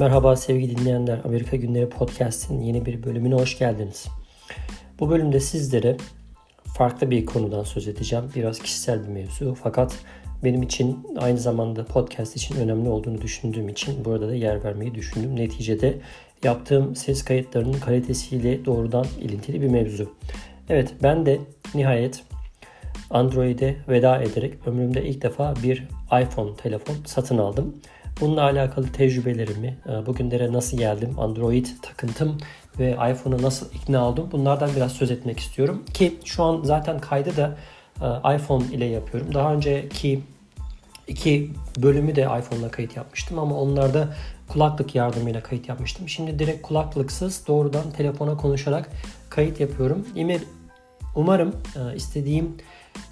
Merhaba sevgili dinleyenler. Amerika Günleri Podcast'in yeni bir bölümüne hoş geldiniz. Bu bölümde sizlere farklı bir konudan söz edeceğim. Biraz kişisel bir mevzu fakat benim için aynı zamanda podcast için önemli olduğunu düşündüğüm için burada da yer vermeyi düşündüm. Neticede yaptığım ses kayıtlarının kalitesiyle doğrudan ilintili bir mevzu. Evet ben de nihayet Android'e veda ederek ömrümde ilk defa bir iPhone telefon satın aldım. Bununla alakalı tecrübelerimi, e, bugünlere nasıl geldim, Android takıntım ve iPhone'a nasıl ikna oldum bunlardan biraz söz etmek istiyorum. Ki şu an zaten kaydı da e, iPhone ile yapıyorum. Daha önceki iki bölümü de iPhone'la kayıt yapmıştım ama onlarda kulaklık yardımıyla kayıt yapmıştım. Şimdi direkt kulaklıksız doğrudan telefona konuşarak kayıt yapıyorum. Umarım e, istediğim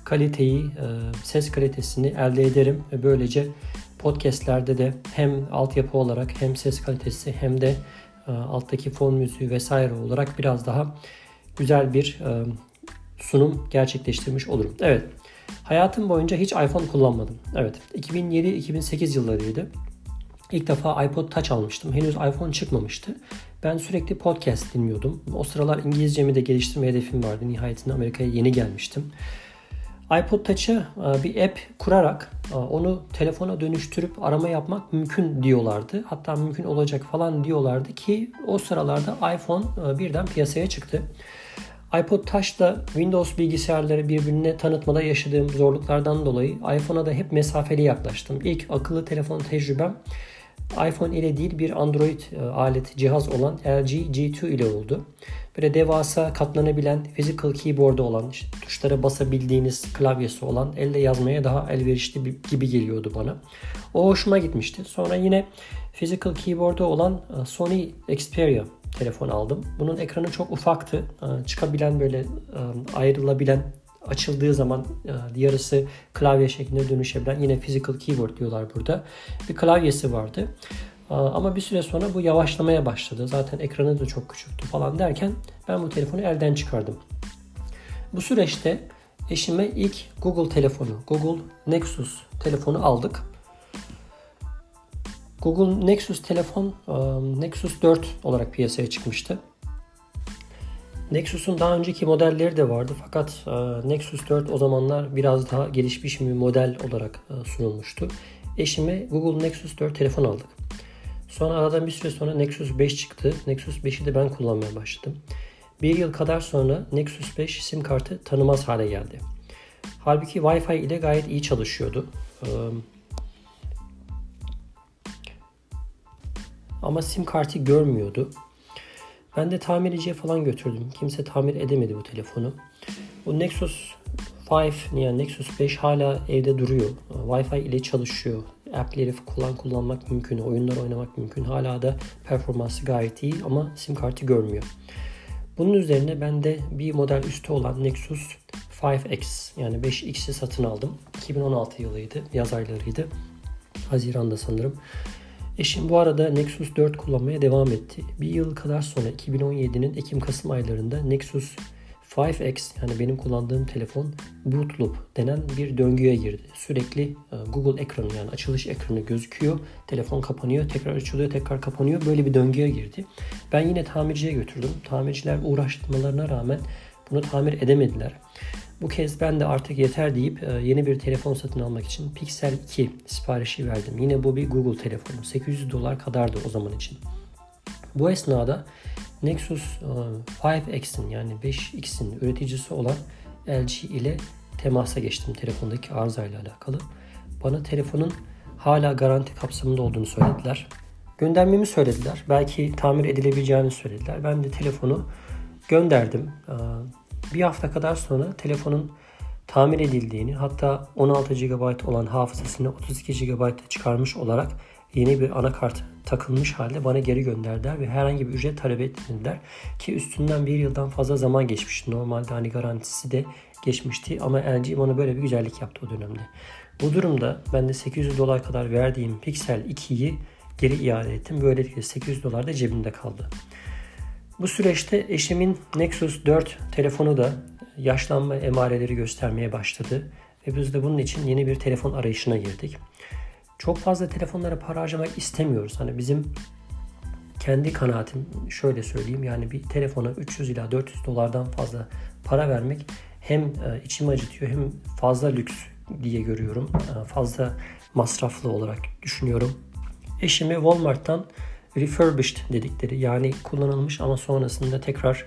kaliteyi, ses kalitesini elde ederim ve böylece podcastlerde de hem altyapı olarak hem ses kalitesi hem de e, alttaki fon müziği vesaire olarak biraz daha güzel bir e, sunum gerçekleştirmiş olurum. Evet. Hayatım boyunca hiç iPhone kullanmadım. Evet. 2007-2008 yıllarıydı. İlk defa iPod Touch almıştım. Henüz iPhone çıkmamıştı. Ben sürekli podcast dinliyordum. O sıralar İngilizcemi de geliştirme hedefim vardı. Nihayetinde Amerika'ya yeni gelmiştim iPod Touch'ı e, bir app kurarak e, onu telefona dönüştürüp arama yapmak mümkün diyorlardı. Hatta mümkün olacak falan diyorlardı ki o sıralarda iPhone e, birden piyasaya çıktı. iPod Touch'la Windows bilgisayarları birbirine tanıtmada yaşadığım zorluklardan dolayı iPhone'a da hep mesafeli yaklaştım. İlk akıllı telefon tecrübem iPhone ile değil bir Android alet cihaz olan LG G2 ile oldu. Böyle devasa katlanabilen physical keyboard'u olan işte tuşlara basabildiğiniz klavyesi olan elde yazmaya daha elverişli gibi geliyordu bana. O hoşuma gitmişti. Sonra yine physical keyboard'u olan e, Sony Xperia telefon aldım. Bunun ekranı çok ufaktı. E, çıkabilen böyle e, ayrılabilen açıldığı zaman yarısı klavye şeklinde dönüşebilen yine physical keyboard diyorlar burada. Bir klavyesi vardı. Ama bir süre sonra bu yavaşlamaya başladı. Zaten ekranı da çok küçülttü falan derken ben bu telefonu elden çıkardım. Bu süreçte eşime ilk Google telefonu, Google Nexus telefonu aldık. Google Nexus telefon Nexus 4 olarak piyasaya çıkmıştı. Nexus'un daha önceki modelleri de vardı fakat Nexus 4 o zamanlar biraz daha gelişmiş bir model olarak sunulmuştu. Eşime Google Nexus 4 telefon aldık. Sonra aradan bir süre sonra Nexus 5 çıktı. Nexus 5'i de ben kullanmaya başladım. Bir yıl kadar sonra Nexus 5 sim kartı tanımaz hale geldi. Halbuki Wi-Fi ile gayet iyi çalışıyordu. Ama sim kartı görmüyordu. Ben de tamirciye falan götürdüm. Kimse tamir edemedi bu telefonu. Bu Nexus 5 yani Nexus 5 hala evde duruyor. Wi-Fi ile çalışıyor app'leri kullan kullanmak mümkün, oyunlar oynamak mümkün. Hala da performansı gayet iyi ama sim kartı görmüyor. Bunun üzerine ben de bir model üstü olan Nexus 5X yani 5X'i satın aldım. 2016 yılıydı, yaz aylarıydı. Haziran'da sanırım. Eşim bu arada Nexus 4 kullanmaya devam etti. Bir yıl kadar sonra 2017'nin Ekim-Kasım aylarında Nexus 5X yani benim kullandığım telefon boot loop denen bir döngüye girdi. Sürekli e, Google ekranı yani açılış ekranı gözüküyor. Telefon kapanıyor, tekrar açılıyor, tekrar kapanıyor. Böyle bir döngüye girdi. Ben yine tamirciye götürdüm. Tamirciler uğraştırmalarına rağmen bunu tamir edemediler. Bu kez ben de artık yeter deyip e, yeni bir telefon satın almak için Pixel 2 siparişi verdim. Yine bu bir Google telefonu. 800 dolar kadardı o zaman için. Bu esnada Nexus 5X'in e, yani 5X'in üreticisi olan LG ile temasa geçtim telefondaki arızayla alakalı. Bana telefonun hala garanti kapsamında olduğunu söylediler. Göndermemi söylediler. Belki tamir edilebileceğini söylediler. Ben de telefonu gönderdim. E, bir hafta kadar sonra telefonun tamir edildiğini hatta 16 GB olan hafızasını 32 GB'a çıkarmış olarak yeni bir anakart takılmış halde bana geri gönderdiler ve herhangi bir ücret talep etmediler. Ki üstünden bir yıldan fazla zaman geçmişti. Normalde hani garantisi de geçmişti ama LG bana böyle bir güzellik yaptı o dönemde. Bu durumda ben de 800 dolar kadar verdiğim Pixel 2'yi geri iade ettim. Böylelikle 800 dolar da cebimde kaldı. Bu süreçte eşimin Nexus 4 telefonu da yaşlanma emareleri göstermeye başladı. Ve biz de bunun için yeni bir telefon arayışına girdik çok fazla telefonlara para harcamak istemiyoruz. Hani bizim kendi kanaatim şöyle söyleyeyim. Yani bir telefona 300 ila 400 dolardan fazla para vermek hem e, içimi acıtıyor hem fazla lüks diye görüyorum. E, fazla masraflı olarak düşünüyorum. Eşimi Walmart'tan refurbished dedikleri yani kullanılmış ama sonrasında tekrar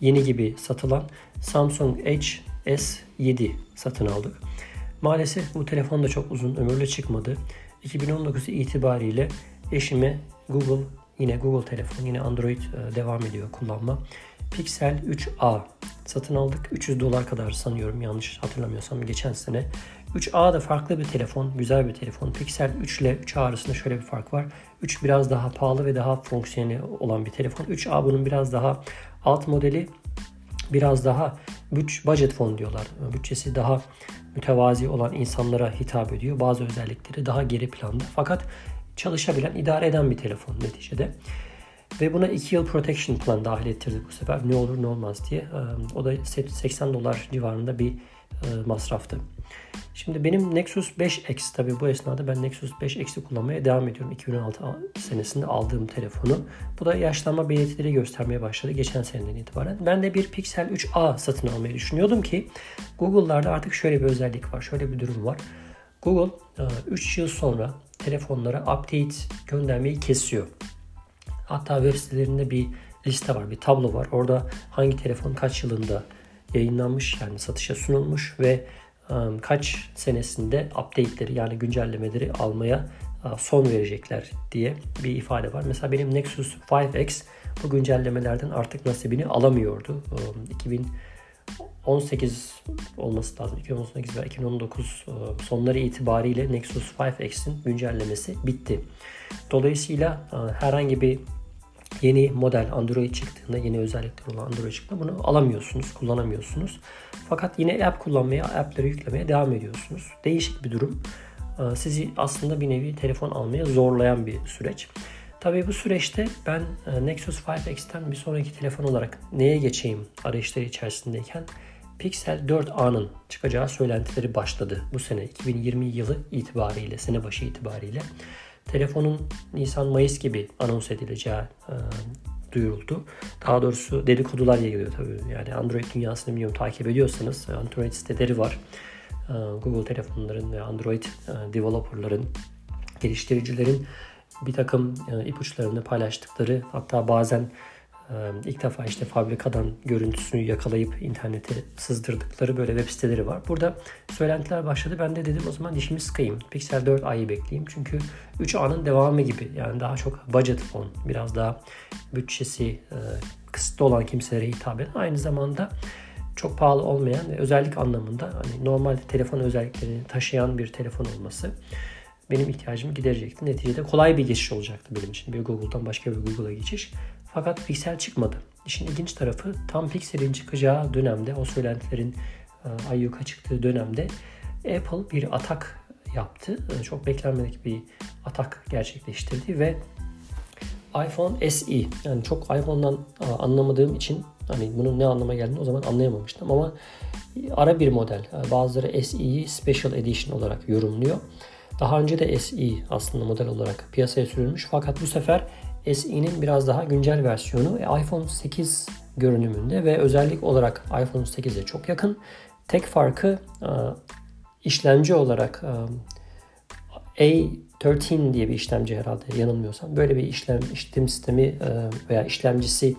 yeni gibi satılan Samsung Edge S7 satın aldık. Maalesef bu telefon da çok uzun ömürlü çıkmadı. 2019 itibariyle eşime Google yine Google telefon yine Android e, devam ediyor kullanma. Pixel 3a satın aldık. 300 dolar kadar sanıyorum yanlış hatırlamıyorsam geçen sene. 3a da farklı bir telefon, güzel bir telefon. Pixel 3 ile 3a arasında şöyle bir fark var. 3 biraz daha pahalı ve daha fonksiyonel olan bir telefon. 3a bunun biraz daha alt modeli. Biraz daha bütç budget fon diyorlar. Bütçesi daha mütevazi olan insanlara hitap ediyor. Bazı özellikleri daha geri planda. Fakat çalışabilen, idare eden bir telefon neticede. Ve buna 2 yıl protection plan dahil ettirdik bu sefer. Ne olur ne olmaz diye. O da 80 dolar civarında bir masraftı. Şimdi benim Nexus 5X tabii bu esnada ben Nexus 5X'i kullanmaya devam ediyorum. 2016 senesinde aldığım telefonu. Bu da yaşlanma belirtileri göstermeye başladı geçen seneden itibaren. Ben de bir Pixel 3a satın almayı düşünüyordum ki Google'larda artık şöyle bir özellik var. Şöyle bir durum var. Google 3 yıl sonra telefonlara update göndermeyi kesiyor. Hatta web sitelerinde bir liste var, bir tablo var. Orada hangi telefon kaç yılında yayınlanmış yani satışa sunulmuş ve ıı, kaç senesinde update'leri yani güncellemeleri almaya ıı, son verecekler diye bir ifade var. Mesela benim Nexus 5X bu güncellemelerden artık nasibini alamıyordu. 2018 olması lazım. 2018 ve 2019 ıı, sonları itibariyle Nexus 5X'in güncellemesi bitti. Dolayısıyla herhangi bir yeni model Android çıktığında, yeni özellikler olan Android çıktığında bunu alamıyorsunuz, kullanamıyorsunuz. Fakat yine app kullanmaya, app'leri yüklemeye devam ediyorsunuz. Değişik bir durum. Ee, sizi aslında bir nevi telefon almaya zorlayan bir süreç. Tabii bu süreçte ben e, Nexus 5X'ten bir sonraki telefon olarak neye geçeyim arayışları içerisindeyken Pixel 4a'nın çıkacağı söylentileri başladı bu sene 2020 yılı itibariyle, sene başı itibariyle telefonun Nisan-Mayıs gibi anons edileceği e, duyuruldu. Daha doğrusu dedikodular yayılıyor tabii. Yani Android dünyasını biliyorum takip ediyorsanız e, Android siteleri var. E, Google telefonların ve Android e, developerların, geliştiricilerin bir takım e, ipuçlarını paylaştıkları hatta bazen ilk defa işte fabrikadan görüntüsünü yakalayıp internete sızdırdıkları böyle web siteleri var. Burada söylentiler başladı. Ben de dedim o zaman dişimi sıkayım. Pixel 4 ayı bekleyeyim. Çünkü 3A'nın devamı gibi. Yani daha çok budget phone. Biraz daha bütçesi kısıtlı olan kimselere hitap eden. Aynı zamanda çok pahalı olmayan ve özellik anlamında hani normal telefon özelliklerini taşıyan bir telefon olması benim ihtiyacımı giderecekti. Neticede kolay bir geçiş olacaktı benim için. Bir Google'dan başka bir Google'a geçiş. Fakat Pixel çıkmadı. İşin ilginç tarafı tam Pixel'in çıkacağı dönemde, o söylentilerin e, ayyuka çıktığı dönemde Apple bir atak yaptı. E, çok beklenmedik bir atak gerçekleştirdi ve iPhone SE yani çok iPhone'dan e, anlamadığım için hani bunun ne anlama geldiğini o zaman anlayamamıştım ama ara bir model. Bazıları SE'yi Special Edition olarak yorumluyor. Daha önce de SE aslında model olarak piyasaya sürülmüş fakat bu sefer SE'nin biraz daha güncel versiyonu iPhone 8 görünümünde ve özellik olarak iPhone 8'e çok yakın. Tek farkı e, işlemci olarak e, A13 diye bir işlemci herhalde yanılmıyorsam. Böyle bir işlem işletim sistemi e, veya işlemcisi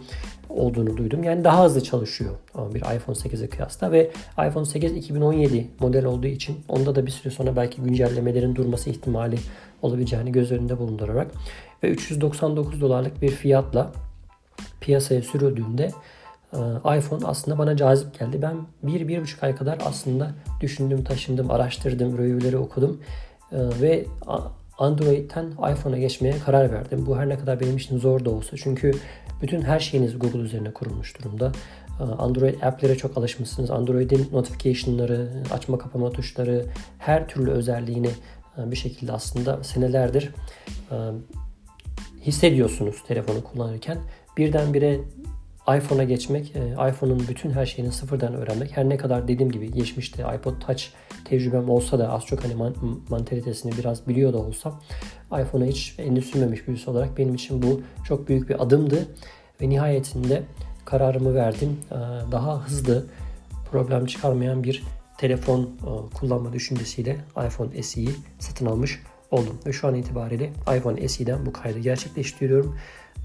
olduğunu duydum. Yani daha hızlı çalışıyor bir iPhone 8'e kıyasla ve iPhone 8 2017 model olduğu için onda da bir süre sonra belki güncellemelerin durması ihtimali olabileceğini göz önünde bulundurarak ve 399 dolarlık bir fiyatla piyasaya sürüldüğünde e, iPhone aslında bana cazip geldi. Ben bir, bir buçuk ay kadar aslında düşündüm, taşındım, araştırdım, review'leri okudum e, ve Android'ten iPhone'a geçmeye karar verdim. Bu her ne kadar benim için zor da olsa. Çünkü bütün her şeyiniz Google üzerine kurulmuş durumda. E, Android app'lere çok alışmışsınız. Android'in notification'ları, açma kapama tuşları, her türlü özelliğini bir şekilde aslında senelerdir hissediyorsunuz telefonu kullanırken. Birdenbire iPhone'a geçmek, e, iPhone'un bütün her şeyini sıfırdan öğrenmek. Her ne kadar dediğim gibi geçmişte iPod Touch tecrübem olsa da az çok hani man- mantalitesini biraz biliyor da olsam iPhone'a hiç elini birisi olarak benim için bu çok büyük bir adımdı. Ve nihayetinde kararımı verdim. E, daha hızlı, problem çıkarmayan bir telefon e, kullanma düşüncesiyle iPhone SE'yi satın almış oldum. Ve şu an itibariyle iPhone SE'den bu kaydı gerçekleştiriyorum.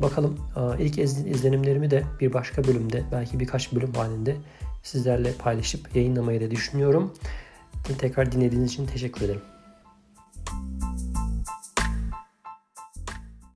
Bakalım ilk izlenimlerimi de bir başka bölümde belki birkaç bölüm halinde sizlerle paylaşıp yayınlamayı da düşünüyorum. Tekrar dinlediğiniz için teşekkür ederim.